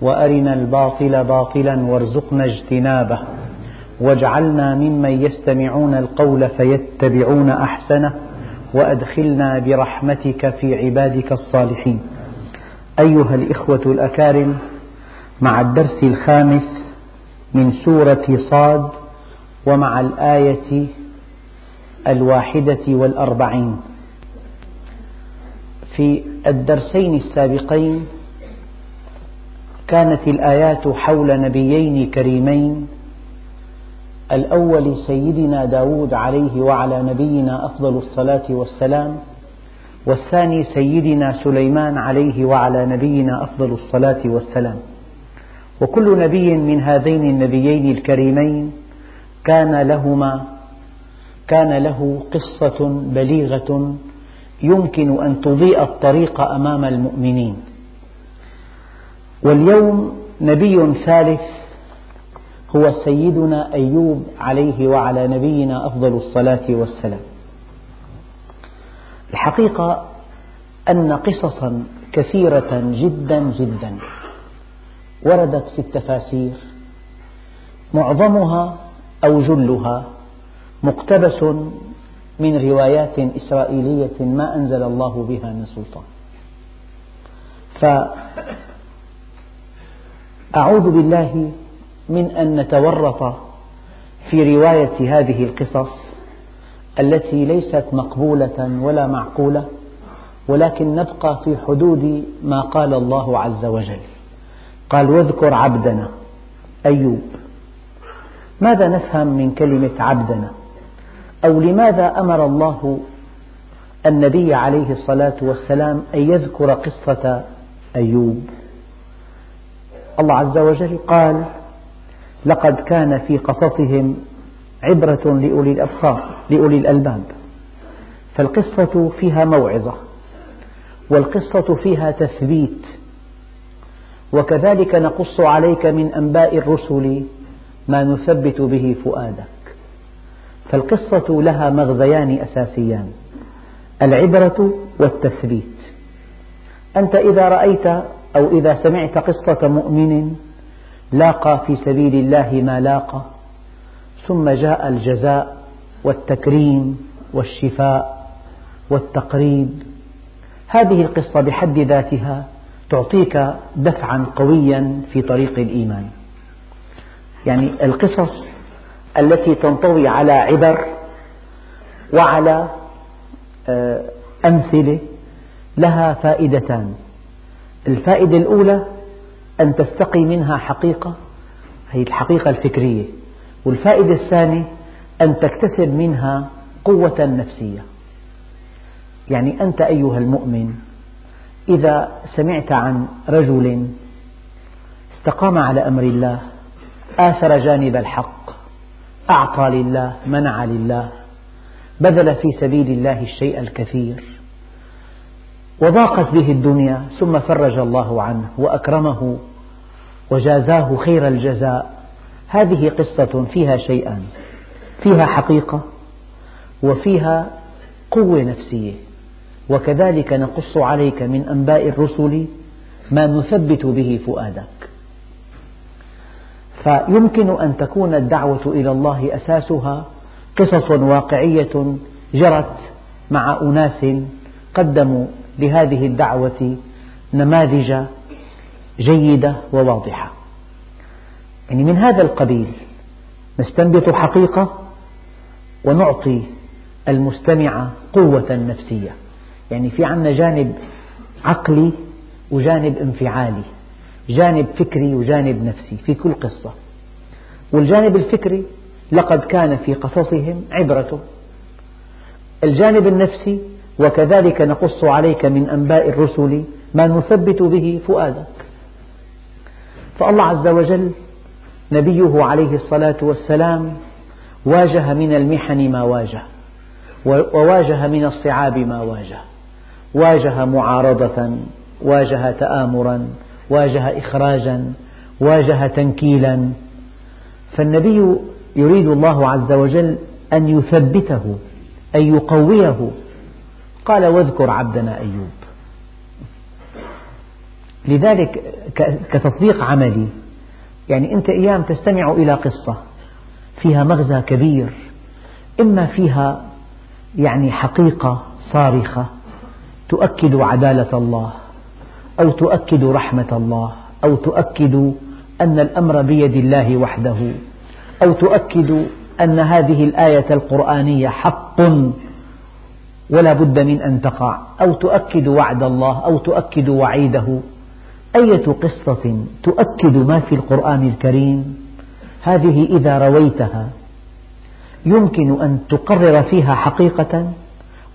وأرنا الباطل باطلا وارزقنا اجتنابه. واجعلنا ممن يستمعون القول فيتبعون أحسنه وأدخلنا برحمتك في عبادك الصالحين. أيها الإخوة الأكارم مع الدرس الخامس من سورة صاد ومع الآية الواحدة والأربعين. في الدرسين السابقين كانت الآيات حول نبيين كريمين. الأول سيدنا داود عليه وعلى نبينا أفضل الصلاة والسلام والثاني سيدنا سليمان عليه وعلى نبينا أفضل الصلاة والسلام. وكل نبي من هذين النبيين الكريمين كان لهما كان له قصة بليغة يمكن أن تضيء الطريق أمام المؤمنين. واليوم نبي ثالث هو سيدنا أيوب عليه وعلى نبينا أفضل الصلاة والسلام. الحقيقة أن قصصا كثيرة جدا جدا وردت في التفاسير. معظمها أو جلها مقتبس من روايات إسرائيلية ما أنزل الله بها من سلطان. فأعوذ بالله من أن نتورط في رواية هذه القصص التي ليست مقبولة ولا معقولة ولكن نبقى في حدود ما قال الله عز وجل. قال واذكر عبدنا أيوب. ماذا نفهم من كلمة عبدنا؟ أو لماذا أمر الله النبي عليه الصلاة والسلام أن يذكر قصة أيوب؟ الله عز وجل قال لقد كان في قصصهم عبرة لأولي الأبصار لأولي الألباب. فالقصة فيها موعظة والقصة فيها تثبيت. وكذلك نقص عليك من أنباء الرسل ما نثبت به فؤادك. فالقصة لها مغزيان أساسيان العبرة والتثبيت. أنت إذا رأيت أو إذا سمعت قصة مؤمن لاقى في سبيل الله ما لاقى ثم جاء الجزاء والتكريم والشفاء والتقريب. هذه القصة بحد ذاتها تعطيك دفعا قويا في طريق الإيمان. يعني القصص التي تنطوي على عبر وعلى آه، أمثلة لها فائدتان. الفائدة الأولى أن تستقي منها حقيقة هي الحقيقة الفكرية. والفائدة الثانية أن تكتسب منها قوة نفسية. يعني أنت أيها المؤمن إذا سمعت عن رجل استقام على أمر الله آثر جانب الحق أعطى لله منع لله بذل في سبيل الله الشيء الكثير وضاقت به الدنيا ثم فرج الله عنه وأكرمه وجازاه خير الجزاء. هذه قصة فيها شيئان فيها حقيقة وفيها قوة نفسية. وكذلك نقص عليك من أنباء الرسل ما نثبت به فؤادك. فيمكن أن تكون الدعوة إلى الله أساسها قصص واقعية جرت مع أناس قدموا لهذه الدعوة نماذج جيدة وواضحة. يعني من هذا القبيل نستنبط حقيقة ونعطي المستمع قوة نفسية. يعني في عندنا جانب عقلي وجانب انفعالي جانب فكري وجانب نفسي في كل قصة. والجانب الفكري لقد كان في قصصهم عبرة. الجانب النفسي وكذلك نقص عليك من أنباء الرسل ما نثبت به فؤادك. فالله عز وجل نبيه عليه الصلاة والسلام واجه من المحن ما واجه وواجه من الصعاب ما واجه واجه معارضة واجه تآمرا واجه إخراجا واجه تنكيلا. فالنبي يريد الله عز وجل أن يثبته أن يقويه قال واذكر عبدنا أيوب. لذلك كتطبيق عملي يعني أنت أيام تستمع إلى قصة فيها مغزى كبير إما فيها يعني حقيقة صارخة تؤكد عدالة الله أو تؤكد رحمة الله أو تؤكد أن الأمر بيد الله وحده أو تؤكد أن هذه الآية القرآنية حق ولا بد من أن تقع. أو تؤكد وعد الله أو تؤكد وعيده. أية قصة تؤكد ما في القرآن الكريم؟ هذه إذا رويتها. يمكن أن تقرر فيها حقيقة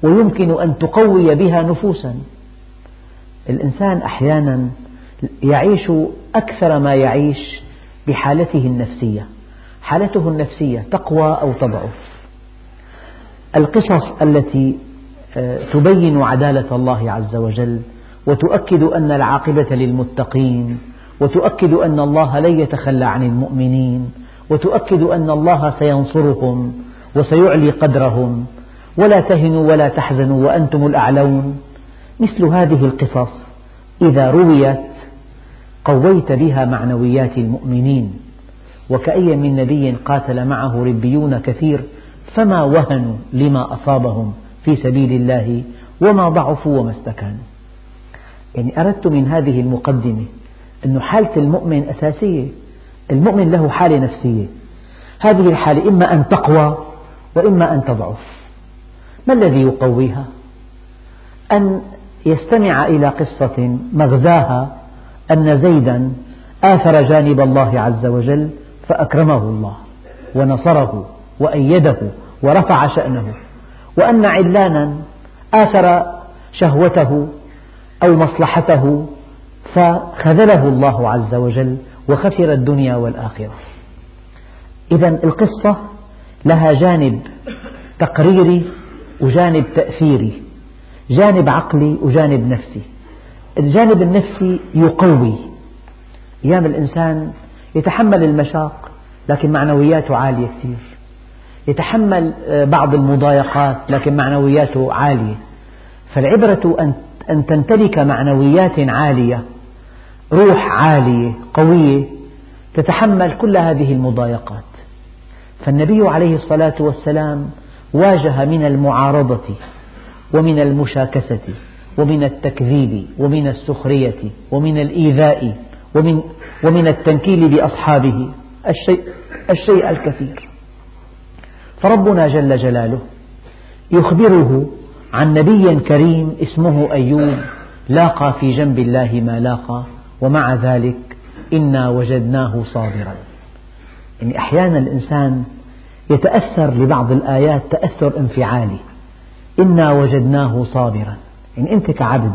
ويمكن أن تقوي بها نفوسا. الإنسان أحيانا يعيش أكثر ما يعيش بحالته النفسية. حالته النفسية تقوى أو تضعف. القصص التي تبين عدالة الله عز وجل وتؤكد أن العاقبة للمتقين وتؤكد أن الله لن يتخلى عن المؤمنين وتؤكد أن الله سينصرهم وسيعلي قدرهم. ولا تهنوا ولا تحزنوا وأنتم الأعلون. مثل هذه القصص إذا رويت قويت بها معنويات المؤمنين. وكأي من نبي قاتل معه ربيون كثير فما وهنوا لما أصابهم؟ في سبيل الله وما ضعفوا وما استكانوا. يعني أردت من هذه المقدمة أن حالة المؤمن أساسية المؤمن له حالة نفسية. هذه الحالة إما أن تقوى وإما أن تضعف. ما الذي يقويها؟ أن يستمع إلى قصة مغزاها أن زيدا آثر جانب الله عز وجل فأكرمه الله ونصره وأيده ورفع شأنه. وأن علانا آثر شهوته أو مصلحته فخذله الله عز وجل وخسر الدنيا والآخرة. إذا القصة لها جانب تقريري وجانب تأثيري جانب عقلي وجانب نفسي. الجانب النفسي يقوي أيام الإنسان يتحمل المشاق لكن معنوياته عالية كثير. يتحمل آه، بعض المضايقات لكن معنوياته عالية. فالعبرة أن تمتلك معنويات عالية روح عالية قوية تتحمل كل هذه المضايقات. فالنبي عليه الصلاة والسلام واجه من المعارضة ومن المشاكسة ومن التكذيب ومن السخرية ومن الإيذاء ومن, ومن التنكيل بأصحابه الشيء, الشيء الكثير. فربنا جل جلاله يخبره عن نبي كريم اسمه أيوب لاقى في جنب الله ما لاقى ومع ذلك إنا وجدناه صابرا. يعني أحيانا الإنسان يتأثر لبعض الآيات تأثر انفعالي إنا وجدناه صابرا. يعني أنت كعبد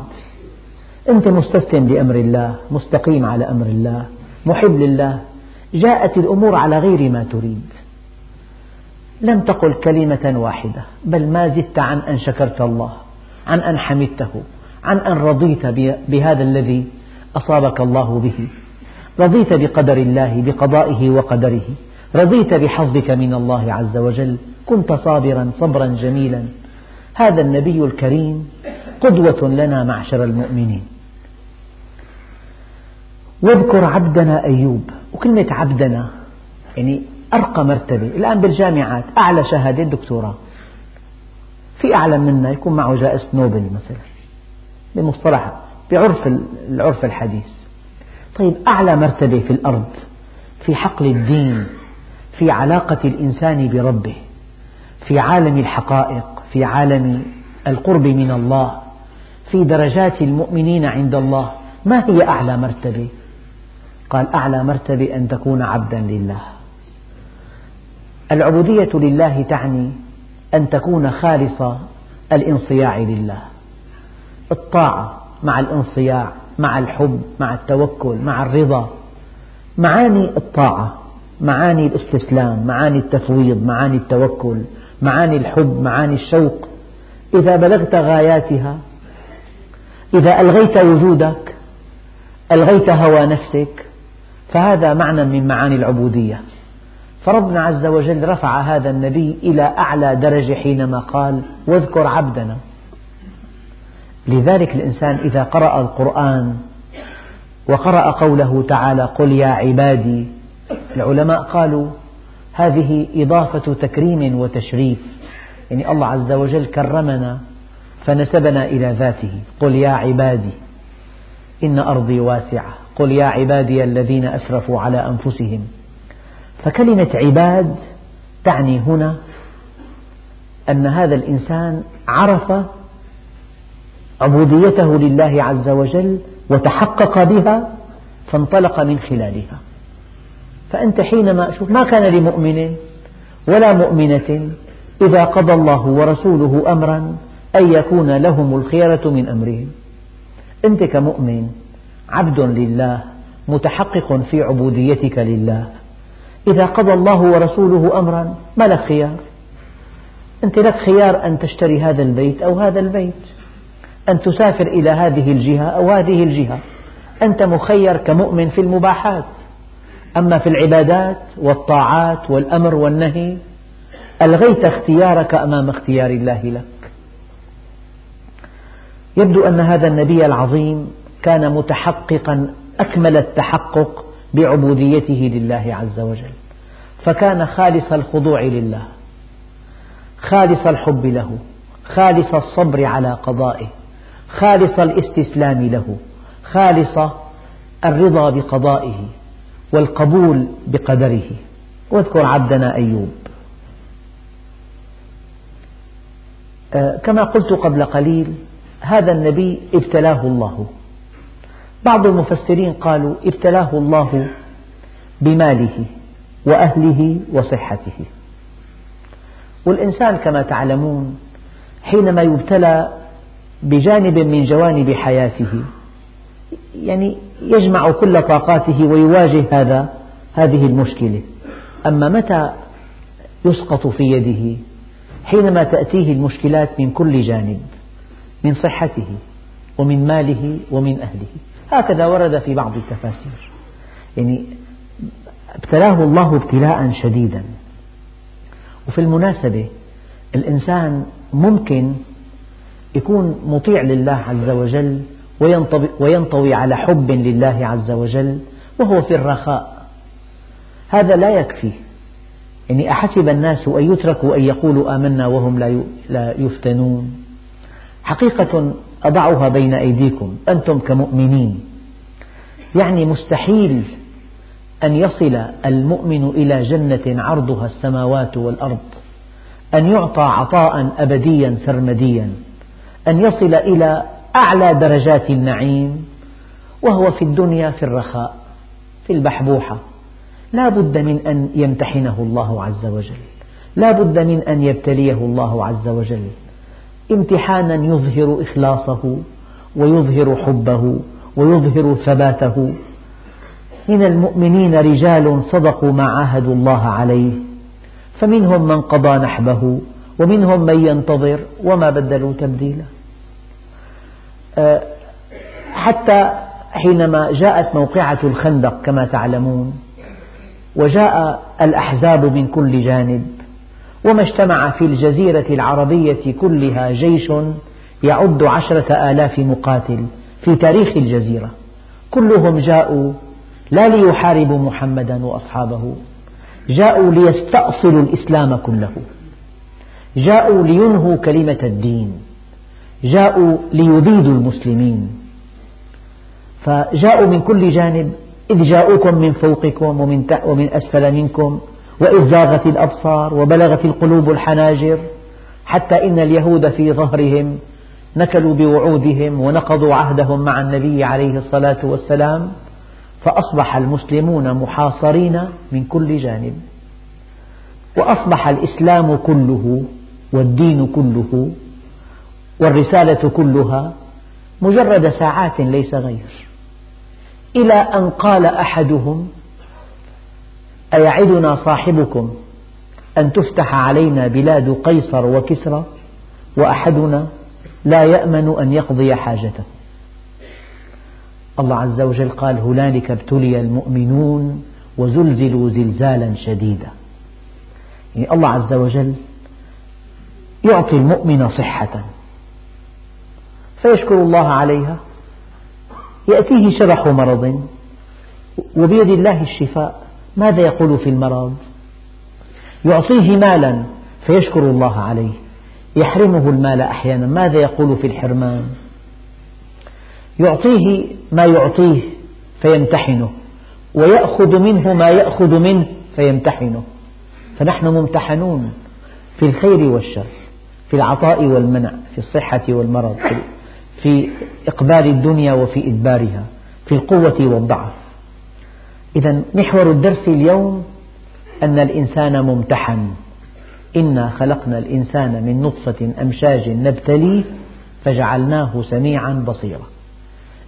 أنت مستسلم لأمر الله مستقيم على أمر الله محب لله جاءت الأمور على غير ما تريد. لم تقل كلمة واحدة بل ما زدت عن أن شكرت الله عن أن حمدته عن أن رضيت بهذا الذي أصابك الله به. رضيت بقدر الله بقضائه وقدره. رضيت بحظك من الله عز وجل. كنت صابرا صبرا جميلا. هذا النبي الكريم قدوة لنا معشر المؤمنين. واذكر عبدنا أيوب. وكلمة عبدنا يعني أرقى مرتبة. الآن بالجامعات أعلى شهادة دكتوراه. في أعلى منا يكون معه جائزة نوبل مثلا. بمصطلح بعرف العرف الحديث. طيب أعلى مرتبة في الأرض في حقل الدين في علاقة الإنسان بربه في عالم الحقائق في عالم القرب من الله في درجات المؤمنين عند الله. ما هي أعلى مرتبة؟ قال أعلى مرتبة أن تكون عبدا لله. العبودية لله تعني أن تكون خالص الانصياع لله. الطاعة مع الانصياع مع الحب مع التوكل مع الرضا. معاني الطاعة معاني الاستسلام معاني التفويض معاني التوكل معاني الحب معاني الشوق. إذا بلغت غاياتها إذا ألغيت وجودك ألغيت هوى نفسك فهذا معنى من معاني العبودية. فربنا عز وجل رفع هذا النبي إلى أعلى درجة حينما قال واذكر عبدنا. لذلك الإنسان إذا قرأ القرآن وقرأ قوله تعالى قل يا عبادي العلماء قالوا هذه إضافة تكريم وتشريف. يعني الله عز وجل كرمنا فنسبنا إلى ذاته. قل يا عبادي إن أرضي واسعة. قل يا عبادي الذين أسرفوا على أنفسهم. فكلمة عباد تعني هنا أن هذا الإنسان عرف عبوديته لله عز وجل وتحقق بها فانطلق من خلالها. فأنت حينما شوف ما كان لمؤمن ولا مؤمنة إذا قضى الله ورسوله أمرا أن يكون لهم الخيرة من أمرهم. أنت كمؤمن عبد لله متحقق في عبوديتك لله. إذا قضى الله ورسوله أمرا ما لك خيار؟ أنت لك خيار أن تشتري هذا البيت أو هذا البيت أن تسافر إلى هذه الجهة أو هذه الجهة. أنت مخير كمؤمن في المباحات. أما في العبادات والطاعات والأمر والنهي ألغيت اختيارك أمام اختيار الله لك. يبدو أن هذا النبي العظيم كان متحققا أكمل التحقق بعبوديته لله عز وجل. فكان خالص الخضوع لله خالص الحب له خالص الصبر على قضائه خالص الاستسلام له خالص الرضا بقضائه والقبول بقدره. واذكر عبدنا أيوب. آه، كما قلت قبل قليل هذا النبي ابتلاه الله. بعض المفسرين قالوا ابتلاه الله بماله وأهله وصحته. والإنسان كما تعلمون حينما يبتلى بجانب من جوانب حياته يعني يجمع كل طاقاته ويواجه هذا هذه المشكلة. أما متى يسقط في يده؟ حينما تأتيه المشكلات من كل جانب من صحته ومن ماله ومن أهله. هكذا ورد في بعض التفاسير. يعني ابتلاه الله ابتلاء شديدا. وفي المناسبة الإنسان ممكن يكون مطيع لله عز وجل وينطوي على حب لله عز وجل وهو في الرخاء. هذا لا يكفي. يعني أحسب الناس أن يتركوا أن يقولوا آمنا وهم لا يفتنون. حقيقة أضعها بين أيديكم أنتم كمؤمنين. يعني مستحيل أن يصل المؤمن إلى جنة عرضها السماوات والأرض أن يعطى عطاء أبديا سرمديا أن يصل إلى أعلى درجات النعيم وهو في الدنيا في الرخاء في البحبوحة. لا بد من أن يمتحنه الله عز وجل. لا بد من أن يبتليه الله عز وجل. امتحانا يظهر إخلاصه ويظهر حبه ويظهر ثباته. من المؤمنين رجال صدقوا ما عاهدوا الله عليه فمنهم من قضى نحبه ومنهم من ينتظر وما بدلوا تبديلا. آه، حتى حينما جاءت موقعة الخندق كما تعلمون وجاء الأحزاب من كل جانب وما اجتمع في الجزيرة العربية كلها جيش يعد عشرة آلاف مقاتل في تاريخ الجزيرة. كلهم جاءوا لا ليحاربوا محمدا وأصحابه جاءوا ليستأصلوا الإسلام كله جاءوا لينهوا كلمة الدين جاءوا ليبيدوا المسلمين. فجاءوا من كل جانب إذ جاءوكم من فوقكم ومن, ومن أسفل منكم وإذ زاغت الأبصار وبلغت القلوب الحناجر حتى إن اليهود في ظهرهم نكلوا بوعودهم ونقضوا عهدهم مع النبي عليه الصلاة والسلام فأصبح المسلمون محاصرين من كل جانب. وأصبح الإسلام كله والدين كله والرسالة كلها مجرد ساعات ليس غير إلى أن قال أحدهم أيعدنا صاحبكم أن تفتح علينا بلاد قيصر وكسرى وأحدنا لا يأمن أن يقضي حاجته. الله عز وجل قال هنالك ابتلي المؤمنون وزلزلوا زلزالا شديدا. يعني الله عز وجل يعطي المؤمن صحة فيشكر الله عليها. يأتيه شرح مرض وبيد الله الشفاء. ماذا يقول في المرض؟ يعطيه مالا فيشكر الله عليه. يحرمه المال أحيانا. ماذا يقول في الحرمان؟ يعطيه ما يعطيه فيمتحنه. ويأخذ منه ما يأخذ منه فيمتحنه. فنحن ممتحنون في الخير والشر في العطاء والمنع في الصحة والمرض في إقبال الدنيا وفي إدبارها في القوة والضعف. إذا محور الدرس اليوم أن الإنسان ممتحن. إنا خلقنا الإنسان من نطفة أمشاج نبتليه فجعلناه سميعا بصيرا.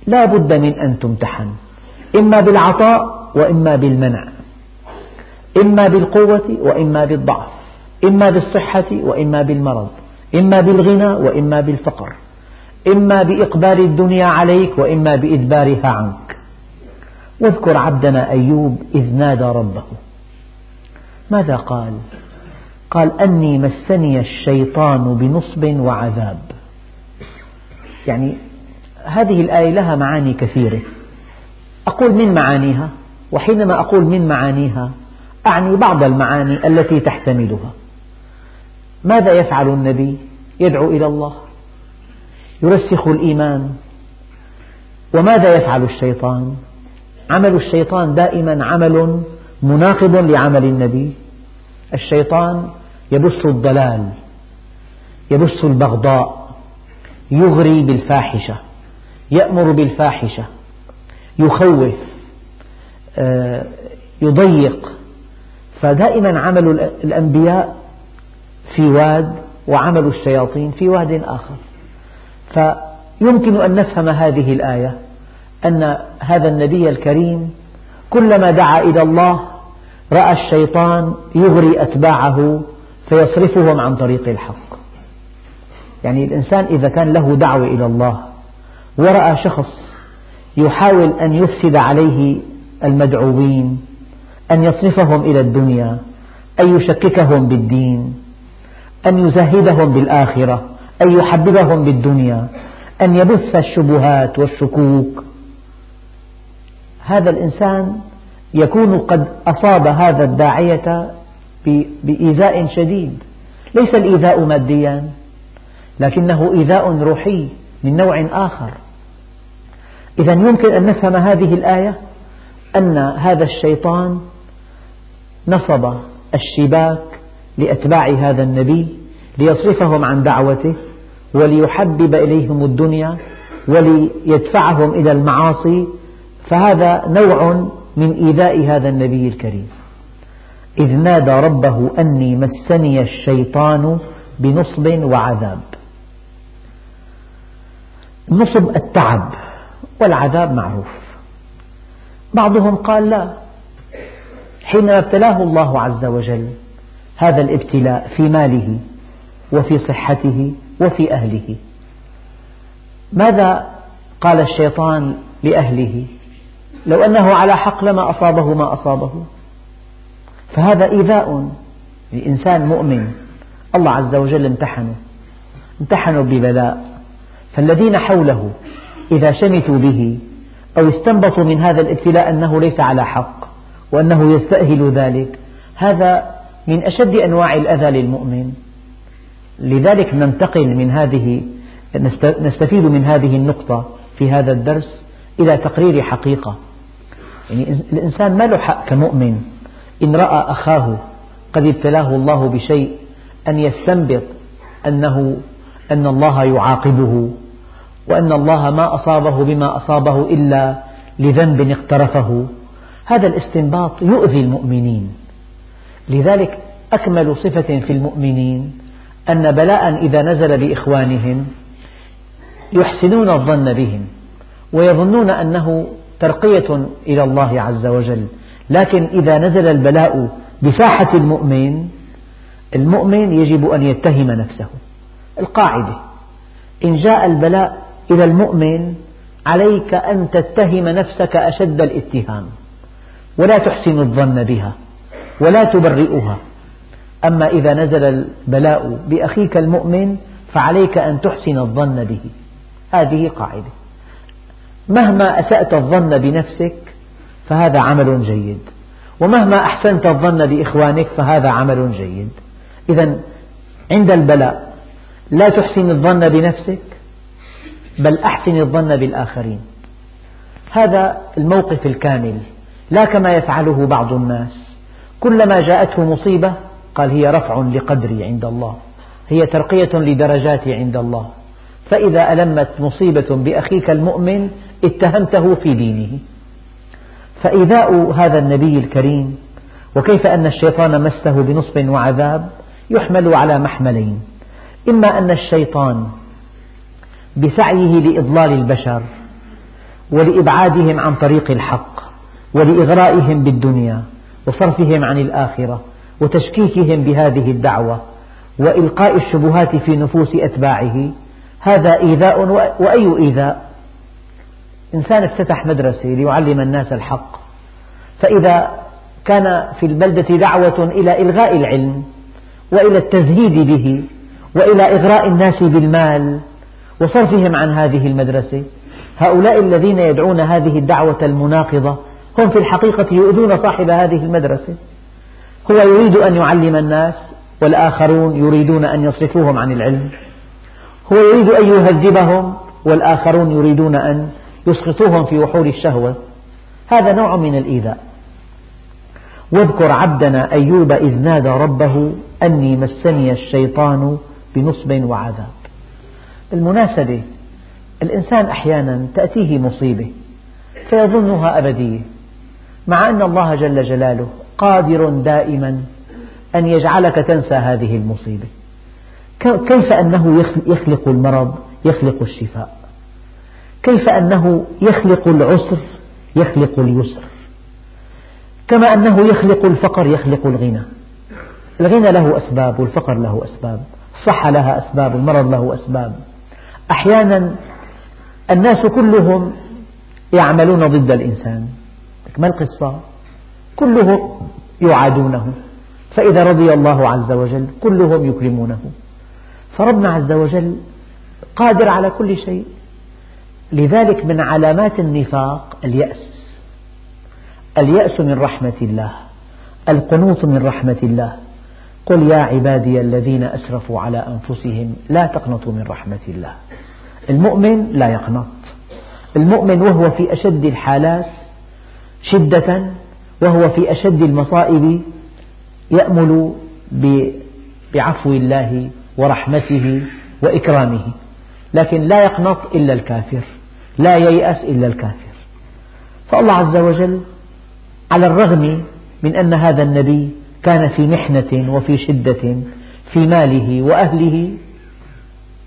لا بد من أن تمتحن. إما بالعطاء وإما بالمنع. إما بالقوة وإما بالضعف. إما بالصحة وإما بالمرض. إما بالغنى وإما بالفقر. إما بإقبال الدنيا عليك وإما بإدبارها عنك. واذكر عبدنا أيوب إذ نادى ربه. ماذا قال؟ قال أني مسني الشيطان بنصب وعذاب. يعني هذه الآية لها معاني كثيرة. أقول من معانيها؟ وحينما أقول من معانيها أعني بعض المعاني التي تحتملها. ماذا يفعل النبي؟ يدعو إلى الله. يرسخ الإيمان. وماذا يفعل الشيطان؟ عمل الشيطان دائما عمل مناقض لعمل النبي. الشيطان يبث الضلال يبث البغضاء يغري بالفاحشة يأمر بالفاحشة يخوف آه، يضيق. فدائما عمل الأنبياء في واد وعمل الشياطين في واد آخر. فيمكن أن نفهم هذه الآية. أن هذا النبي الكريم كلما دعا إلى الله رأى الشيطان يغري أتباعه فيصرفهم عن طريق الحق. يعني الإنسان إذا كان له دعوة إلى الله ورأى شخص يحاول أن يفسد عليه المدعوين أن يصرفهم إلى الدنيا أن يشككهم بالدين أن يزهدهم بالآخرة أن يحببهم بالدنيا أن يبث الشبهات والشكوك. هذا الإنسان يكون قد أصاب هذا الداعية بإيذاء شديد. ليس الإيذاء ماديا لكنه إيذاء روحي من نوع آخر. إذا يمكن أن نفهم هذه الآية أن هذا الشيطان نصب الشباك لأتباع هذا النبي ليصرفهم عن دعوته وليحبب إليهم الدنيا وليدفعهم إلى المعاصي فهذا نوع من إيذاء هذا النبي الكريم. إذ نادى ربه أني مسني الشيطان بنصب وعذاب. نصب التعب والعذاب معروف. بعضهم قال لا حينما ابتلاه الله عز وجل هذا الابتلاء في ماله وفي صحته وفي أهله. ماذا قال الشيطان لأهله؟ لو أنه على حق لما أصابه ما أصابه. فهذا إيذاء لإنسان مؤمن. الله عز وجل امتحنه. امتحنه ببلاء. فالذين حوله إذا شمتوا به أو استنبطوا من هذا الابتلاء أنه ليس على حق وأنه يستأهل ذلك هذا من أشد أنواع الأذى للمؤمن. لذلك ننتقل من هذه نستفيد من هذه النقطة في هذا الدرس إلى تقرير حقيقة. يعني الإنسان ما له حق كمؤمن. إن رأى أخاه قد ابتلاه الله بشيء أن يستنبط أنه أن الله يعاقبه وأن الله ما أصابه بما أصابه إلا لذنب اقترفه. هذا الاستنباط يؤذي المؤمنين. لذلك أكمل صفة في المؤمنين أن بلاء إذا نزل بإخوانهم يحسنون الظن بهم ويظنون أنه ترقية إلى الله عز وجل. لكن إذا نزل البلاء بساحة المؤمن المؤمن يجب أن يتهم نفسه. القاعدة إن جاء البلاء إلى المؤمن عليك أن تتهم نفسك أشد الاتهام ولا تحسن الظن بها ولا تبرئها. أما إذا نزل البلاء بأخيك المؤمن فعليك أن تحسن الظن به. هذه قاعدة. مهما أسأت الظن بنفسك فهذا عمل جيد. ومهما أحسنت الظن بإخوانك فهذا عمل جيد. إذا عند البلاء لا تحسن الظن بنفسك بل أحسن الظن بالآخرين. هذا الموقف الكامل لا كما يفعله بعض الناس. كلما جاءته مصيبة قال هي رفع لقدري عند الله هي ترقية لدرجاتي عند الله. فإذا ألمت مصيبة بأخيك المؤمن اتهمته في دينه. فإيذاء هذا النبي الكريم وكيف أن الشيطان مسه بنصب وعذاب يحمل على محملين. إما أن الشيطان بسعيه لإضلال البشر ولإبعادهم عن طريق الحق ولإغرائهم بالدنيا وصرفهم عن الآخرة وتشكيكهم بهذه الدعوة وإلقاء الشبهات في نفوس أتباعه هذا إيذاء وأي إيذاء؟ إنسان افتتح مدرسة ليعلم الناس الحق فإذا كان في البلدة دعوة إلى إلغاء العلم وإلى التزهيد به وإلى إغراء الناس بالمال وصرفهم عن هذه المدرسة هؤلاء الذين يدعون هذه الدعوة المناقضة هم في الحقيقة يؤذون صاحب هذه المدرسة. هو يريد أن يعلم الناس والآخرون يريدون أن يصرفوهم عن العلم. هو يريد أن يهذبهم والآخرون يريدون أن يسقطوهم في وحول الشهوة. هذا نوع من الإيذاء. واذكر عبدنا أيوب إذ نادى ربه أني مسني الشيطان بنصب وعذاب. بالمناسبة الإنسان أحيانا تأتيه مصيبة فيظنها أبدية مع أن الله جل جلاله قادر دائما أن يجعلك تنسى هذه المصيبة. كيف أنه يخلق المرض يخلق الشفاء؟ كيف أنه يخلق العسر يخلق اليسر؟ كما أنه يخلق الفقر يخلق الغنى. الغنى له أسباب والفقر له أسباب. الصحة لها أسباب والمرض له أسباب. أحيانا الناس كلهم يعملون ضد الإنسان. ما القصة؟ كلهم يعادونه. فإذا رضي الله عز وجل كلهم يكرمونه. فربنا عز وجل قادر على كل شيء. لذلك من علامات النفاق اليأس. اليأس من رحمة الله. القنوط من رحمة الله. قل يا عبادي الذين أسرفوا على أنفسهم لا تقنطوا من رحمة الله. المؤمن لا يقنط. المؤمن وهو في أشد الحالات شدة وهو في أشد المصائب يأمل بعفو الله ورحمته وإكرامه. لكن لا يقنط إلا الكافر. لا ييأس إلا الكافر. فالله عز وجل على الرغم من أن هذا النبي كان في محنة وفي شدة في ماله وأهله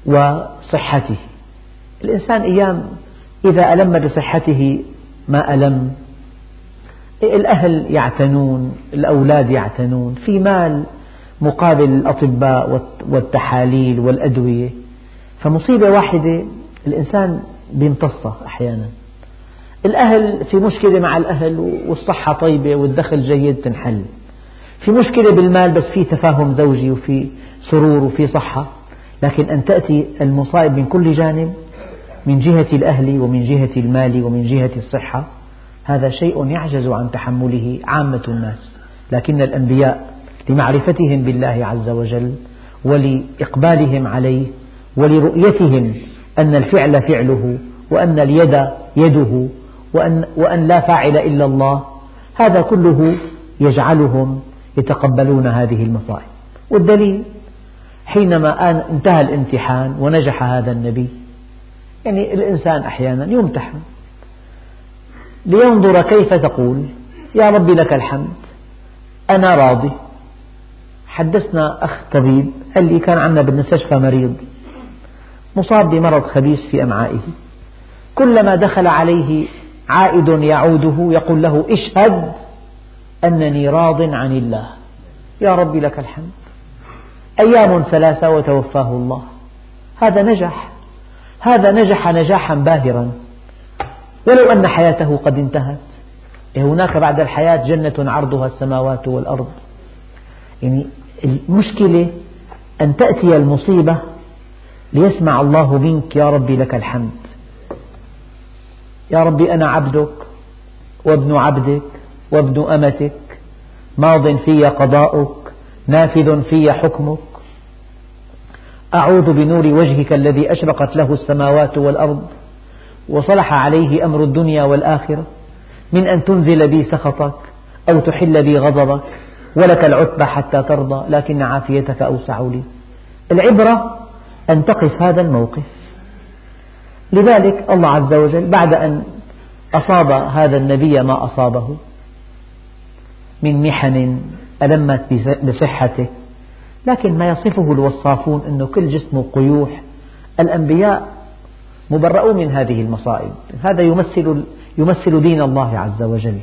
وصحته. الإنسان أيام إذا ألم بصحته ما ألم. الأهل يعتنون الأولاد يعتنون في مال مقابل الأطباء والتحاليل والأدوية. فمصيبة واحدة الإنسان بيمتصها أحيانا. الأهل في مشكلة مع الأهل والصحة طيبة والدخل جيد تنحل. في مشكلة بالمال بس في تفاهم زوجي وفي سرور وفي صحة. لكن أن تأتي المصائب من كل جانب من جهة الأهل ومن جهة المال ومن جهة الصحة هذا شيء يعجز عن تحمله عامة الناس. لكن الأنبياء لمعرفتهم بالله عز وجل ولإقبالهم عليه ولرؤيتهم أن الفعل فعله وأن اليد يده وأن, وأن لا فاعل إلا الله هذا كله يجعلهم يتقبلون هذه المصائب. والدليل حينما انتهى الامتحان ونجح هذا النبي يعني الإنسان أحيانا يمتحن. لينظر كيف تقول يا رب لك الحمد أنا راضي. حدثنا أخ طبيب قال لي كان عندنا بالمستشفى مريض. مصاب بمرض خبيث في أمعائه. كلما دخل عليه عائد يعوده يقول له اشهد أنني راض عن الله. يا رب لك الحمد. أيام ثلاثة وتوفاه الله. هذا نجح. هذا نجح نجاحا باهرا. ولو أن حياته قد انتهت. إيه هناك بعد الحياة جنة عرضها السماوات والأرض. يعني المشكلة أن تأتي المصيبة ليسمع الله منك يا ربي لك الحمد. يا ربي أنا عبدك وابن عبدك وابن أمتك ماض في قضاؤك نافذ في حكمك. أعوذ بنور وجهك الذي أشرقت له السماوات والأرض وصلح عليه أمر الدنيا والآخرة. من أن تنزل بي سخطك أو تحل بي غضبك ولك العتبى حتى ترضى لكن عافيتك أوسع لي. العبرة أن تقف هذا الموقف. لذلك الله عز وجل بعد أن أصاب هذا النبي ما أصابه من محن ألمت بصحته لكن ما يصفه الوصافون أنه كل جسمه قيوح الأنبياء مبرؤون من هذه المصائب. هذا يمثل, يمثل دين الله عز وجل.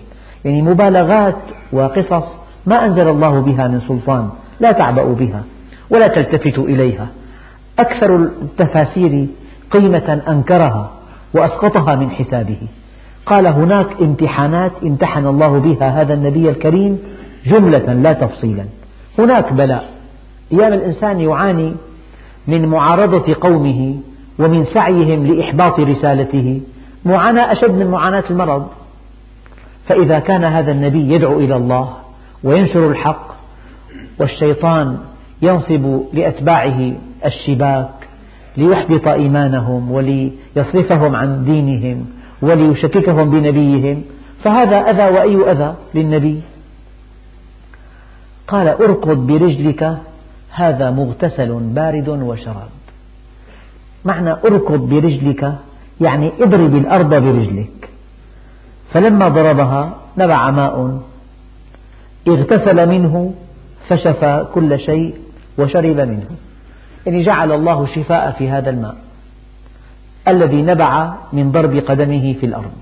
يعني مبالغات وقصص ما أنزل الله بها من سلطان لا تعبأ بها ولا تلتفت إليها. أكثر التفاسير قيمة أنكرها وأسقطها من حسابه. قال هناك امتحانات امتحن الله بها هذا النبي الكريم جملة لا تفصيلا. هناك بلاء. أيام الإنسان يعاني من معارضة قومه ومن سعيهم لإحباط رسالته. معاناة أشد من معاناة المرض. فإذا كان هذا النبي يدعو إلى الله وينشر الحق والشيطان ينصب لأتباعه الشباك ليحبط إيمانهم وليصرفهم عن دينهم وليشككهم بنبيهم. فهذا أذى وأي أذى للنبي؟ قال اركض برجلك هذا مغتسل بارد وشراب. معنى اركض برجلك يعني اضرب الأرض برجلك. فلما ضربها نبع ماء اغتسل منه فشفى كل شيء وشرب منه. يعني جعل الله شفاء في هذا الماء الذي نبع من ضرب قدمه في الأرض.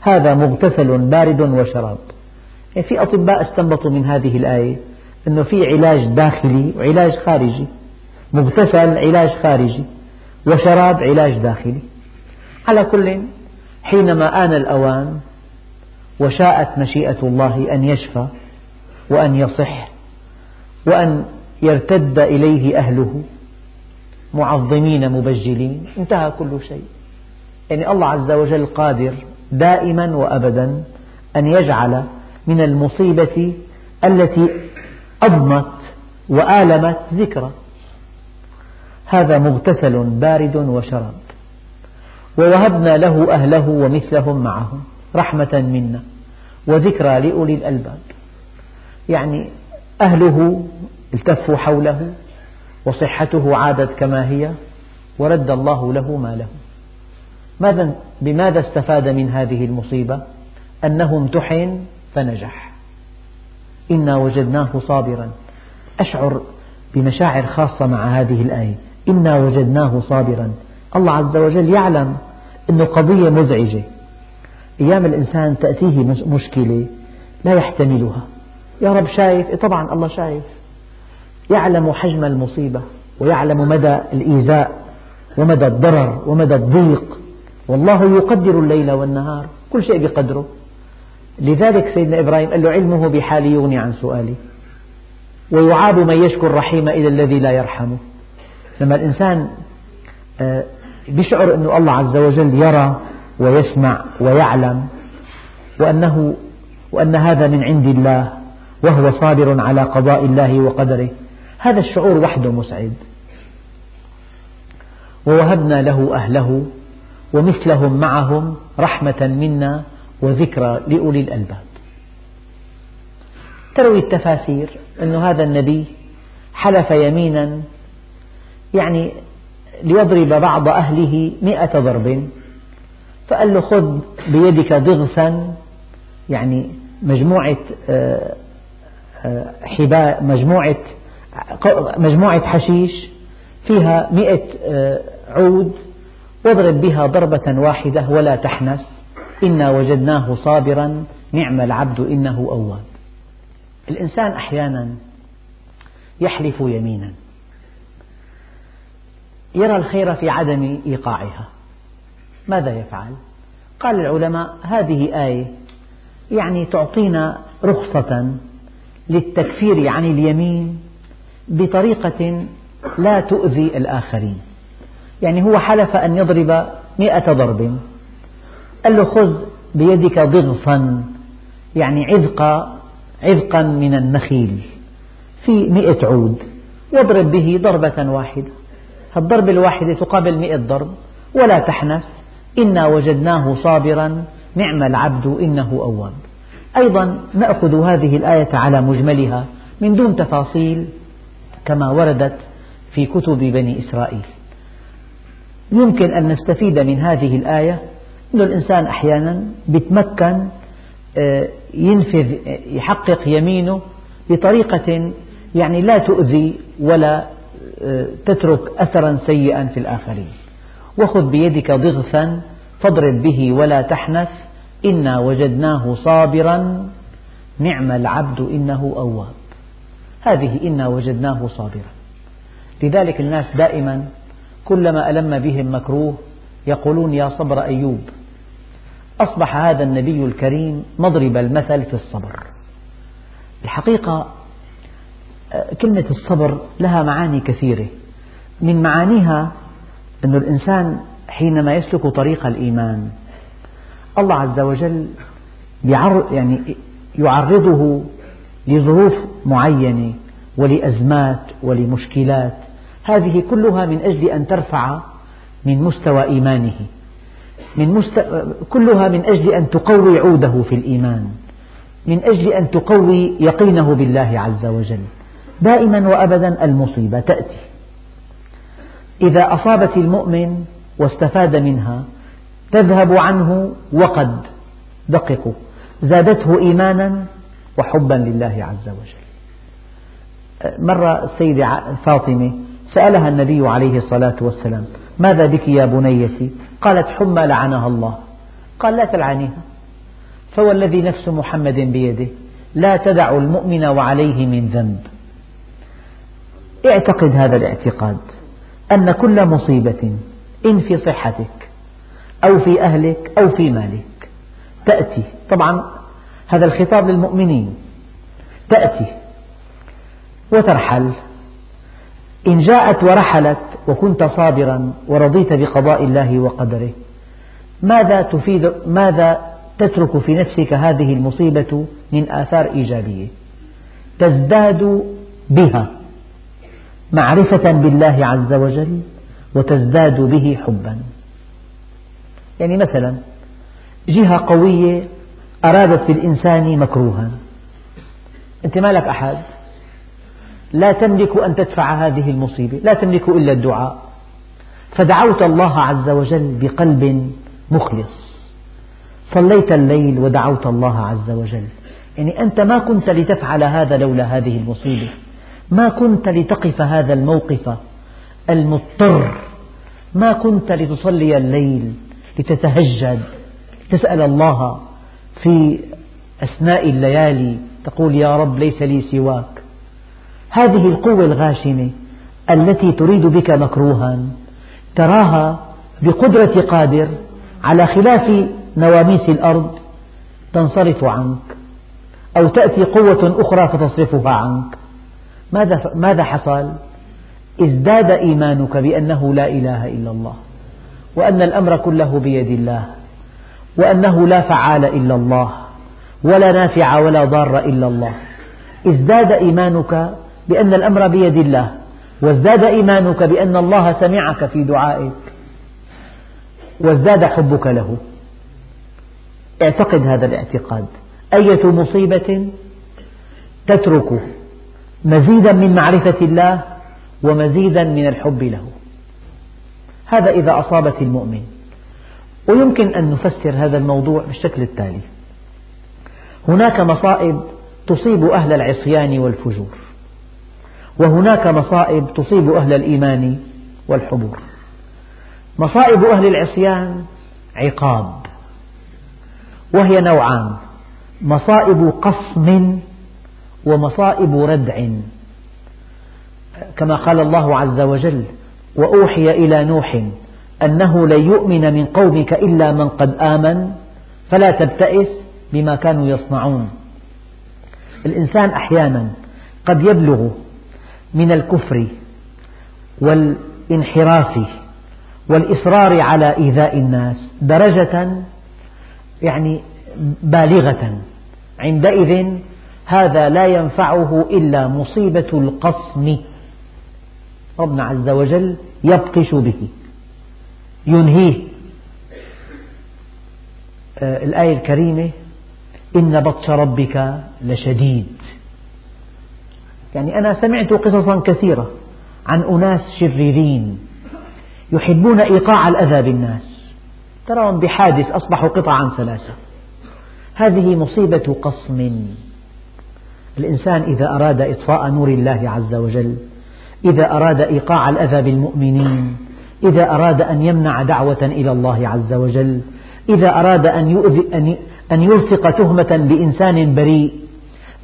هذا مغتسل بارد وشراب. يعني في أطباء استنبطوا من هذه الآية أنه في علاج داخلي وعلاج خارجي. مغتسل علاج خارجي. وشراب علاج داخلي. على كل حينما آن الأوان وشاءت مشيئة الله أن يشفى وأن يصح وأن يرتد إليه أهله معظمين مبجلين انتهى كل شيء. يعني الله عز وجل قادر دائما وأبدا أن يجعل من المصيبة التي أضمت وآلمت ذكرى. هذا مغتسل بارد وشراب ووهبنا له أهله ومثلهم معهم رحمة منا وذكرى لأولي الألباب. يعني أهله التفوا حوله وصحته عادت كما هي ورد الله له ما له. ماذا بماذا استفاد من هذه المصيبة؟ أنه امتحن فنجح. إنا وجدناه صابرا. أشعر بمشاعر خاصة مع هذه الآية. إنا وجدناه صابرا. الله عز وجل يعلم أن قضية مزعجة. أيام الإنسان تأتيه مشكلة لا يحتملها. يا رب شايف طبعا الله شايف. يعلم حجم المصيبة ويعلم مدى الإيذاء ومدى الضرر ومدى الضيق. والله يقدر الليل والنهار كل شيء بقدره. لذلك سيدنا إبراهيم قال له علمه بحالي يغني عن سؤالي. ويعاب من يشكو الرحيم إلى الذي لا يرحمه. لما الإنسان آه، يشعر أن الله عز وجل يرى ويسمع ويعلم وأنه وأن هذا من عند الله وهو صابر على قضاء الله وقدره. هذا الشعور وحده مسعد. ووهبنا له أهله ومثلهم معهم رحمة منا وذكرى لأولي الألباب. تروي التفاسير أن هذا النبي حلف يمينا يعني ليضرب بعض أهله مئة ضرب فقال له خذ بيدك ضغثا يعني مجموعة آه، آه، حباء مجموعة مجموعة حشيش فيها مئة آه، عود واضرب بها ضربة واحدة ولا تحنس. إنا وجدناه صابرا نعم العبد إنه أواب. الإنسان أحيانا يحلف يمينا. يرى الخير في عدم إيقاعها. ماذا يفعل؟ قال العلماء هذه آية يعني تعطينا رخصة للتكفير عن اليمين بطريقة لا تؤذي الآخرين. يعني هو حلف أن يضرب مئة ضرب. قال له خذ بيدك ضغصا يعني عذق عذقا من النخيل في مئة عود. واضرب به ضربة واحدة. الضربة الواحدة تقابل مئة ضرب. ولا تحنث إنا وجدناه صابرا نعم العبد إنه أواب. أيضا نأخذ هذه الآية على مجملها من دون تفاصيل. كما وردت في كتب بني إسرائيل. يمكن أن نستفيد من هذه الآية. أن الإنسان أحيانا يتمكن آه، ينفذ يحقق يمينه بطريقة يعني لا تؤذي ولا آه، تترك أثرا سيئا في الآخرين. وخذ بيدك ضغثا فاضرب به ولا تحنث. إنا وجدناه صابرا. نعم العبد إنه أواب. هذه إنا وجدناه صابرا. لذلك الناس دائما كلما ألم بهم مكروه يقولون يا صبر أيوب أصبح هذا النبي الكريم مضرب المثل في الصبر. الحقيقة كلمة الصبر لها معاني كثيرة. من معانيها أن الإنسان حينما يسلك طريق الإيمان الله عز وجل يعني يعرضه لظروف معينة ولأزمات ولمشكلات. هذه كلها من أجل أن ترفع من مستوى إيمانه من مست... كلها من أجل أن تقوي عوده في الإيمان من أجل أن تقوي يقينه بالله عز وجل. دائما وأبدا المصيبة تأتي. إذا أصابت المؤمن واستفاد منها تذهب عنه وقد دققوا. زادته إيمانا وحبا لله عز وجل. مرة السيدة فاطمة سألها النبي عليه الصلاة والسلام ماذا بك يا بنيتي قالت حمى لعنها الله. قال لا تلعنيها. فوالذي نفس محمد بيده لا تدع المؤمن وعليه من ذنب. اعتقد هذا الاعتقاد أن كل مصيبة إن في صحتك أو في أهلك أو في مالك تأتي. طبعا هذا الخطاب للمؤمنين تأتي. وترحل. إن جاءت ورحلت وكنت صابرا ورضيت بقضاء الله وقدره ماذا تفيد ماذا تترك في نفسك هذه المصيبة من آثار إيجابية؟ تزداد بها معرفة بالله عز وجل وتزداد به حبا. يعني مثلا جهة قوية أرادت بالإنسان مكروها. أنت ما لك أحد. لا تملك أن تدفع هذه المصيبة لا تملك إلا الدعاء. فدعوت الله عز وجل بقلب مخلص. صليت الليل ودعوت الله عز وجل. يعني أنت ما كنت لتفعل هذا لولا هذه المصيبة. ما كنت لتقف هذا الموقف المضطر. ما كنت لتصلي الليل لتتهجد. تسأل الله في أثناء الليالي. تقول يا رب ليس لي سواك. هذه القوة الغاشمة التي تريد بك مكروها تراها بقدرة قادر على خلاف نواميس الأرض تنصرف عنك أو تأتي قوة أخرى فتصرفها عنك ماذا ماذا حصل؟ ازداد إيمانك بأنه لا إله إلا الله وأن الأمر كله بيد الله وأنه لا فعال إلا الله ولا نافع ولا ضار إلا الله ازداد إيمانك بأن الأمر بيد الله وازداد إيمانك بأن الله سمعك في دعائك وازداد حبك له. اعتقد هذا الاعتقاد. أية مصيبة تترك مزيدا من معرفة الله ومزيدا من الحب له. هذا إذا أصابت المؤمن. ويمكن أن نفسر هذا الموضوع بالشكل التالي. هناك مصائب تصيب أهل العصيان والفجور. وهناك مصائب تصيب أهل الإيمان والحبور. مصائب أهل العصيان عقاب وهي نوعان مصائب قصم ومصائب ردع. كما قال الله عز وجل وأوحي إلى نوح أنه لن يؤمن من قومك إلا من قد آمن فلا تبتئس بما كانوا يصنعون. الإنسان أحيانا قد يبلغ من الكفر والانحراف والإصرار على إيذاء الناس درجة يعني بالغة. عندئذ هذا لا ينفعه إلا مصيبة القصم ربنا عز وجل يبطش به ينهيه. آه، الآية الكريمة إن بطش ربك لشديد. يعني أنا سمعت قصصا كثيرة عن أناس شريرين يحبون إيقاع الأذى بالناس. تراهم بحادث أصبحوا قطعا ثلاثة. هذه مصيبة قصم. الإنسان إذا أراد إطفاء نور الله عز وجل إذا أراد إيقاع الأذى بالمؤمنين إذا أراد أن يمنع دعوة إلى الله عز وجل إذا أراد أن, أن يلصق تهمة بإنسان بريء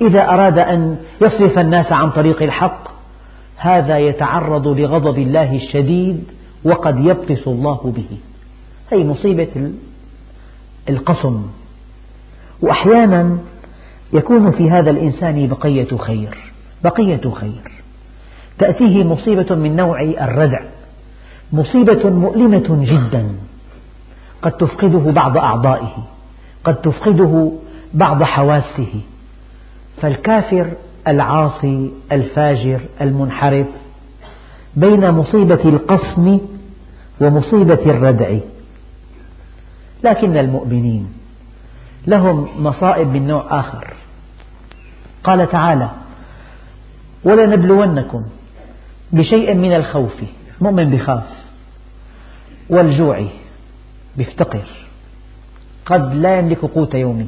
إذا أراد أن يصرف الناس عن طريق الحق هذا يتعرض لغضب الله الشديد وقد يبطس الله به. هي مصيبة القصم وأحيانا يكون في هذا الإنسان بقية خير بقية خير. تأتيه مصيبة من نوع الردع مصيبة مؤلمة جدا. قد تفقده بعض أعضائه قد تفقده بعض حواسه. فالكافر العاصي الفاجر المنحرف بين مصيبة القصم ومصيبة الردع. لكن المؤمنين لهم مصائب من نوع آخر. قال تعالى ولنبلونكم بشيء من الخوف. مؤمن بخاف والجوع بيفتقر. قد لا يملك قوت يومه.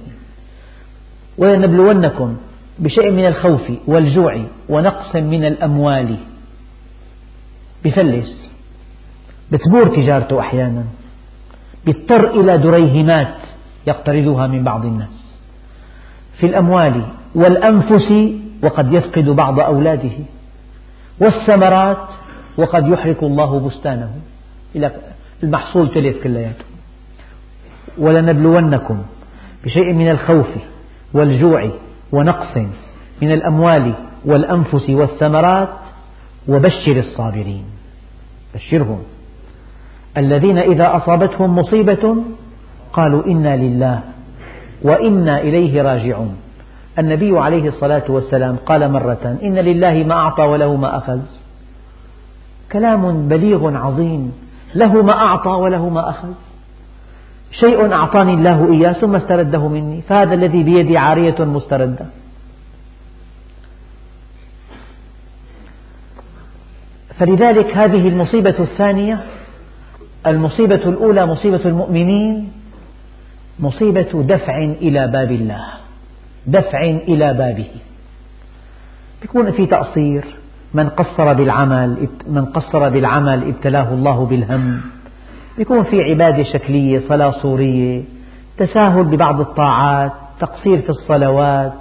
ولنبلونكم بشيء من الخوف والجوع ونقص من الأموال. بفلس بتبور تجارته أحيانا. بيضطر إلى دريهمات يقترضها من بعض الناس. في الأموال والأنفس وقد يفقد بعض أولاده. والثمرات وقد يحرق الله بستانه. إلى المحصول تلف كلياته. ولنبلونكم بشيء من الخوف والجوع ونقص من الأموال والأنفس والثمرات وبشر الصابرين. بشرهم. الذين إذا أصابتهم مصيبة قالوا إنا لله وإنا إليه راجعون. النبي عليه الصلاة والسلام قال مرة إن لله ما أعطى وله ما أخذ. كلام بليغ عظيم. له ما أعطى وله ما أخذ. شيء أعطاني الله إياه ثم استرده مني فهذا الذي بيدي عارية مستردة. فلذلك هذه المصيبة الثانية المصيبة الأولى مصيبة المؤمنين مصيبة دفع إلى باب الله دفع إلى بابه. يكون في تقصير من قصر بالعمل من قصر بالعمل ابتلاه الله بالهم. يكون في عبادة شكلية صلاة صورية تساهل ببعض الطاعات تقصير في الصلوات.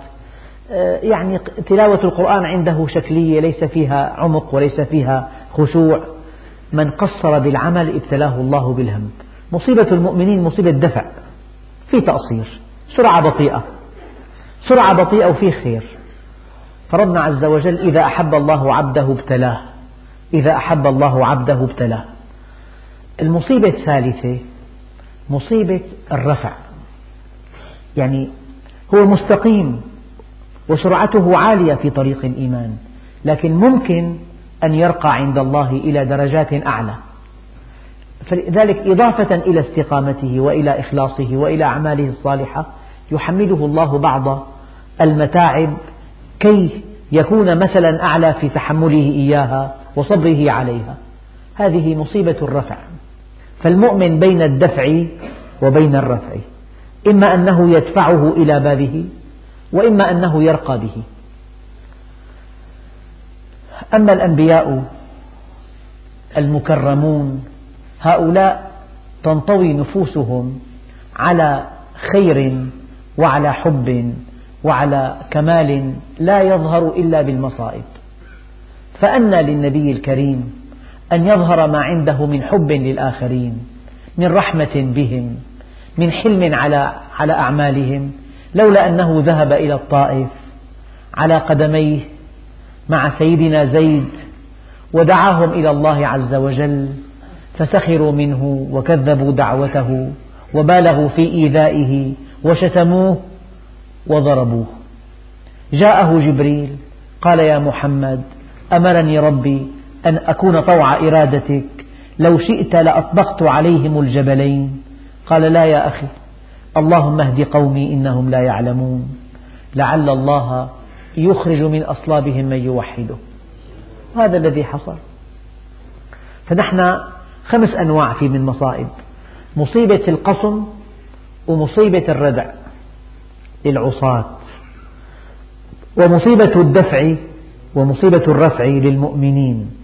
آه، يعني تلاوة القرآن عنده شكلية ليس فيها عمق وليس فيها خشوع. من قصر بالعمل ابتلاه الله بالهم مصيبة المؤمنين مصيبة دفع. في تقصير. سرعة بطيئة. سرعة بطيئة وفي خير. فربنا عز وجل إذا أحب الله عبده ابتلاه. إذا أحب الله عبده ابتلاه. المصيبة الثالثة مصيبة الرفع. يعني هو مستقيم وسرعته عالية في طريق الإيمان لكن ممكن أن يرقى عند الله إلى درجات أعلى. فلذلك إضافة إلى استقامته وإلى إخلاصه وإلى أعماله الصالحة يحمله الله بعض المتاعب كي يكون مثلا أعلى في تحمله إياها وصبره عليها. هذه مصيبة الرفع. فالمؤمن بين الدفع وبين الرفع. إما أنه يدفعه إلى بابه وإما أنه يرقى به. أما الأنبياء المكرمون هؤلاء تنطوي نفوسهم على خير وعلى حب وعلى كمال لا يظهر إلا بالمصائب. فأنى للنبي الكريم أن يظهر ما عنده من حب للآخرين من رحمة بهم من حلم على على أعمالهم لولا أنه ذهب إلى الطائف على قدميه مع سيدنا زيد ودعاهم إلى الله عز وجل فسخروا منه وكذبوا دعوته وبالغوا في إيذائه وشتموه وضربوه. جاءه جبريل قال يا محمد أمرني ربي أن أكون طوع إرادتك. لو شئت لأطبقت عليهم الجبلين. قال لا يا أخي. اللهم اهد قومي إنهم لا يعلمون. لعل الله يخرج من أصلابهم من يوحده. هذا الذي حصل. فنحن خمس أنواع في من مصائب. مصيبة القصم ومصيبة الردع للعصاة. ومصيبة الدفع ومصيبة الرفع للمؤمنين.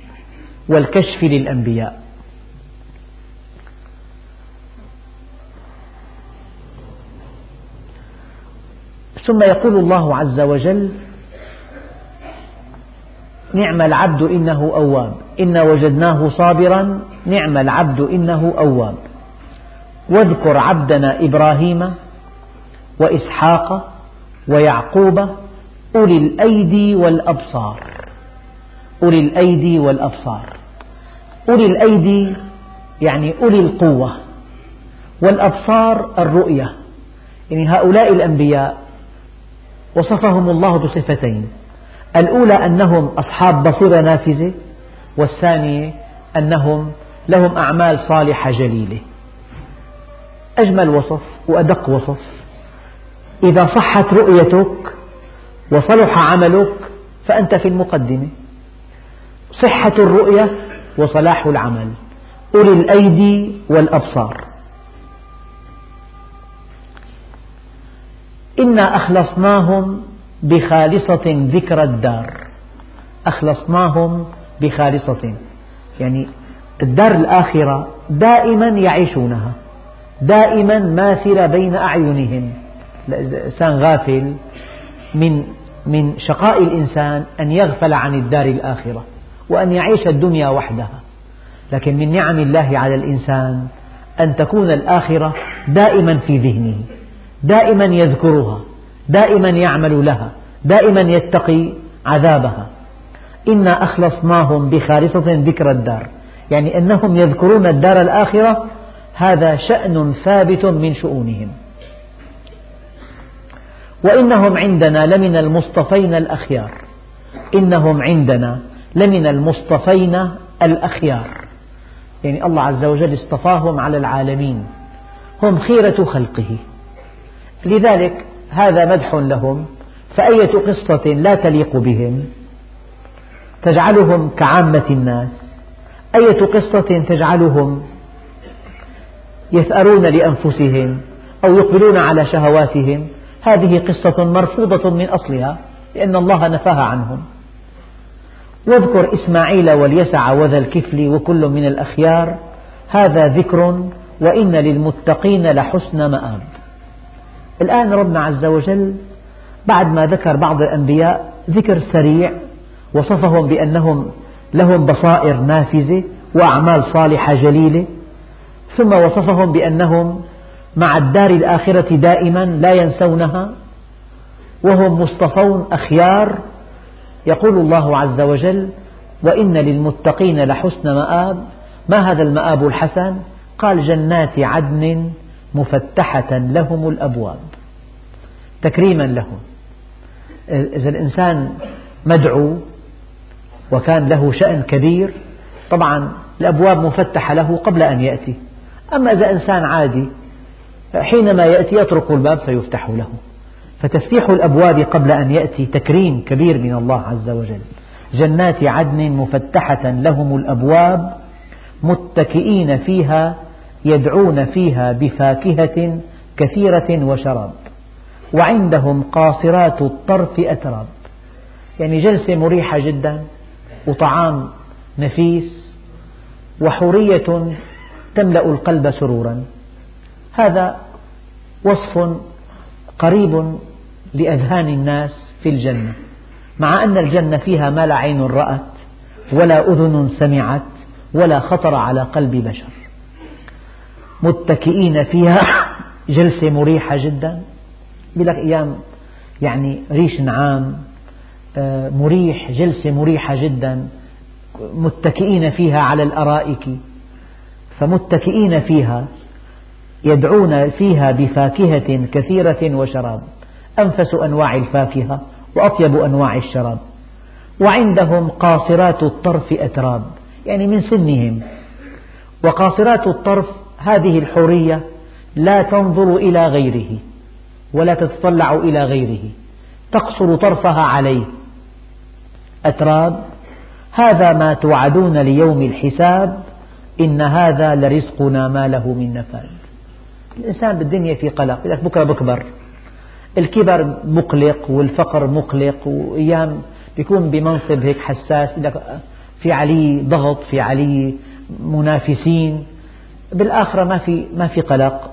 والكشف للأنبياء. ثم يقول الله عز وجل نعم العبد إنه أواب. إنا وجدناه صابرا نعم العبد إنه أواب. واذكر عبدنا إبراهيم وإسحاق ويعقوب أولي الأيدي والأبصار. أولي الأيدي والأبصار. أولي الأيدي يعني أولي القوة والأبصار الرؤية. يعني هؤلاء الأنبياء وصفهم الله بصفتين. الأولى أنهم أصحاب بصيرة نافذة والثانية أنهم لهم أعمال صالحة جليلة. أجمل وصف وأدق وصف. إذا صحت رؤيتك وصلح عملك فأنت في المقدمة. صحة الرؤية وصلاح العمل. أولي الأيدي والأبصار. إنا أخلصناهم بخالصة ذكر الدار. أخلصناهم بخالصة. يعني الدار الآخرة دائما يعيشونها. دائما ماثلة بين أعينهم. الإنسان غافل من من شقاء الإنسان أن يغفل عن الدار الآخرة. وأن يعيش الدنيا وحدها. لكن من نعم الله على الإنسان أن تكون الآخرة دائما في ذهنه دائما يذكرها دائما يعمل لها دائما يتقي عذابها. إنا أخلصناهم بخالصة ذكر الدار يعني أنهم يذكرون الدار الآخرة هذا شأن ثابت من شؤونهم. وإنهم عندنا لمن المصطفين الأخيار. إنهم عندنا لمن المصطفين الأخيار. يعني الله عز وجل اصطفاهم على العالمين. هم خيرة خلقه. لذلك هذا مدح لهم فأية قصة لا تليق بهم؟ تجعلهم كعامة الناس. أية قصة تجعلهم يثأرون لأنفسهم أو يقبلون على شهواتهم؟ هذه قصة مرفوضة من أصلها لأن الله نفاها عنهم. واذكر إسماعيل واليسع وذا الكفل وكل من الأخيار هذا ذكر وإن للمتقين لحسن مآب. الآن ربنا عز وجل بعد ما ذكر بعض الأنبياء ذكر سريع وصفهم بأنهم لهم بصائر نافذة وأعمال صالحة جليلة ثم وصفهم بأنهم مع الدار الآخرة دائما لا ينسونها وهم مصطفون أخيار يقول الله عز وجل وإن للمتقين لحسن مآب. ما هذا المآب الحسن؟ قال جنات عدن مفتحة لهم الأبواب. تكريما لهم. إذا الإنسان مدعو وكان له شأن كبير طبعا الأبواب مفتحة له قبل أن يأتي. أما إذا إنسان عادي حينما يأتي يطرق الباب فيفتح له. فتفتيح الأبواب قبل أن يأتي تكريم كبير من الله عز وجل. جنات عدن مفتحة لهم الأبواب متكئين فيها يدعون فيها بفاكهة كثيرة وشراب. وعندهم قاصرات الطرف أتراب. يعني جلسة مريحة جدا وطعام نفيس وحورية تملأ القلب سرورا. هذا وصف قريب لأذهان الناس في الجنة مع أن الجنة فيها ما لا عين رأت ولا أذن سمعت ولا خطر على قلب بشر. متكئين فيها جلسة مريحة جدا لك أيام يعني ريش نعام آه، مريح جلسة مريحة جدا متكئين فيها على الأرائك. فمتكئين فيها يدعون فيها بفاكهة كثيرة وشراب. أنفس أنواع الفاكهة وأطيب أنواع الشراب. وعندهم قاصرات الطرف أتراب يعني من سنهم. وقاصرات الطرف هذه الحورية لا تنظر إلى غيره ولا تتطلع إلى غيره. تقصر طرفها عليه. أتراب هذا ما توعدون ليوم الحساب إن هذا لرزقنا ما له من نفاد. الإنسان بالدنيا في قلق لك بكرة بكبر الكبر مقلق والفقر مقلق وأيام بيكون بمنصب هيك حساس في عليه ضغط في عليه منافسين بالآخرة ما في ما في قلق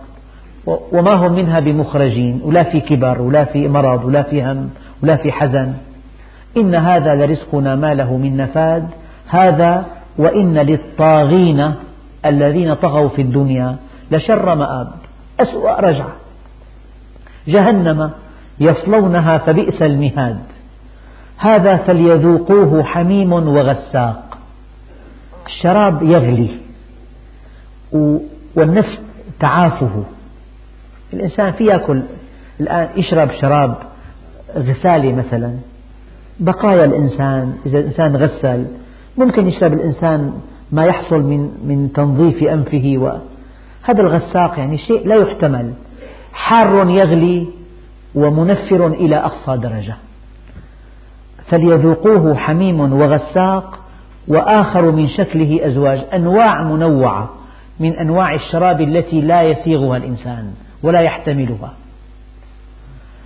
وما هم منها بمخرجين ولا في كبر ولا في مرض ولا في هم ولا في حزن. إن هذا لرزقنا ما له من نفاد هذا وإن للطاغين الذين طغوا في الدنيا لشر مآب. أسوأ رجعة. جهنم يصلونها فبئس المهاد. هذا فليذوقوه حميم وغساق. الشراب يغلي. والنفس تعافه. الإنسان في يأكل الآن يشرب شراب غسالة مثلا. بقايا الإنسان إذا الإنسان غسل ممكن يشرب الإنسان ما يحصل من من تنظيف أنفه وهذا الغساق يعني شيء لا يحتمل. حار يغلي ومنفر إلى أقصى درجة. فليذوقوه حميم وغساق وآخر من شكله أزواج. أنواع منوعة من أنواع الشراب التي لا يسيغها الإنسان ولا يحتملها.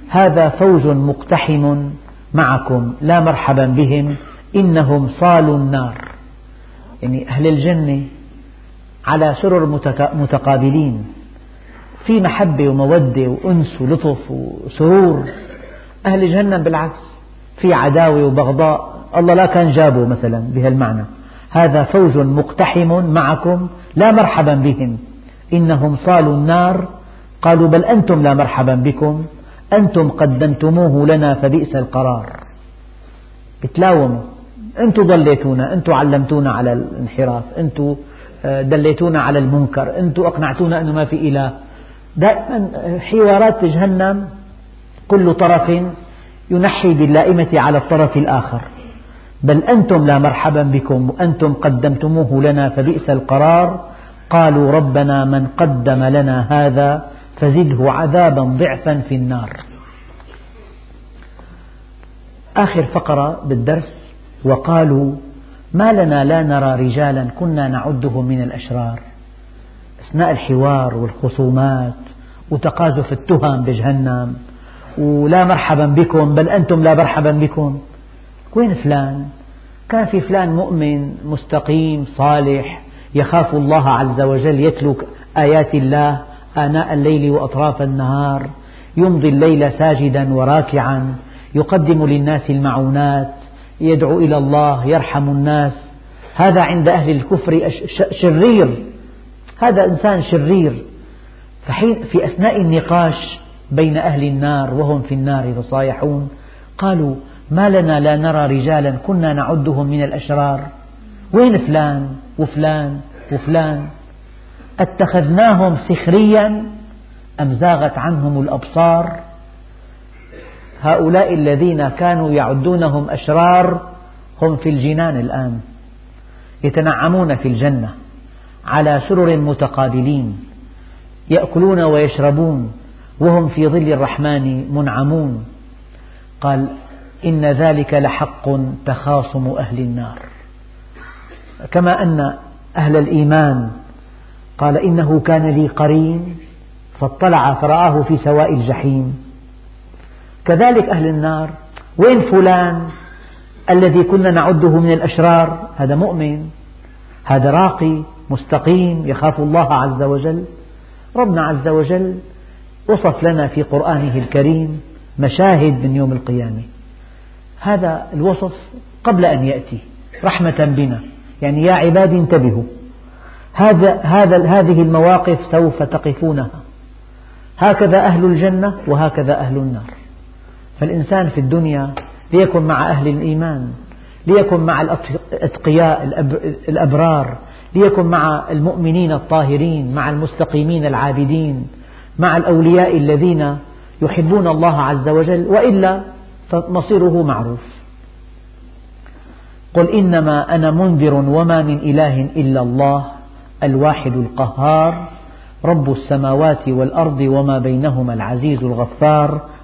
هذا فوج مقتحم معكم. لا مرحبا بهم. إنهم صالوا النار. يعني أهل الجنة على سرر متقابلين في محبة ومودة وأنس ولطف وسرور. أهل جهنم بالعكس في عداوة وبغضاء. الله لا كان جابه مثلا بهالمعنى. هذا فوج مقتحم معكم لا مرحبا بهم. إنهم صالوا النار. قالوا بل أنتم لا مرحبا بكم. أنتم قدمتموه لنا فبئس القرار. بتلاوموا. أنتم ضليتونا أنتم علمتونا على الانحراف أنتم دليتونا على المنكر. أنتم أقنعتونا أنه ما في إله. دائما حوارات جهنم كل طرف ينحي باللائمة على الطرف الآخر. بل أنتم لا مرحبا بكم وأنتم قدمتموه لنا فبئس القرار. قالوا ربنا من قدم لنا هذا فزده عذابا ضعفا في النار. آخر فقرة بالدرس. وقالوا ما لنا لا نرى رجالا كنا نعدهم من الأشرار. أثناء الحوار والخصومات وتقاذف التهم بجهنم ولا مرحبا بكم بل أنتم لا مرحبا بكم. وين فلان؟ كان في فلان مؤمن مستقيم صالح يخاف الله عز وجل يتلو آيات الله آناء الليل وأطراف النهار يمضي الليل ساجدا وراكعا يقدم للناس المعونات يدعو إلى الله يرحم الناس. هذا عند أهل الكفر شرير. هذا إنسان شرير. فحين في أثناء النقاش بين أهل النار وهم في النار يتصايحون قالوا ما لنا لا نرى رجالا كنا نعدهم من الأشرار. وين فلان وفلان وفلان؟ أتخذناهم سخريا أم زاغت عنهم الأبصار؟ هؤلاء الذين كانوا يعدونهم أشرار هم في الجنان الآن يتنعمون في الجنة على سرر متقابلين يأكلون ويشربون وهم في ظل الرحمن منعمون. قال إن ذلك لحق تخاصم أهل النار. كما أن أهل الإيمان قال إنه كان لي قرين فاطلع فرآه في سواء الجحيم. كذلك أهل النار. وين فلان الذي كنا نعده من الأشرار؟ هذا مؤمن هذا راقي مستقيم يخاف الله عز وجل. ربنا عز وجل وصف لنا في قرآنه الكريم مشاهد من يوم القيامة. هذا الوصف قبل أن يأتي رحمة بنا. يعني يا عبادي انتبهوا هذا هذا هذه المواقف سوف تقفونها. هكذا أهل الجنة وهكذا أهل النار. فالإنسان في الدنيا ليكن مع أهل الإيمان ليكن مع الأتقياء الأبرار ليكن مع المؤمنين الطاهرين مع المستقيمين العابدين مع الأولياء الذين يحبون الله عز وجل وإلا فمصيره معروف. قل إنما أنا منذر وما من إله إلا الله الواحد القهار رب السماوات والأرض وما بينهما العزيز الغفار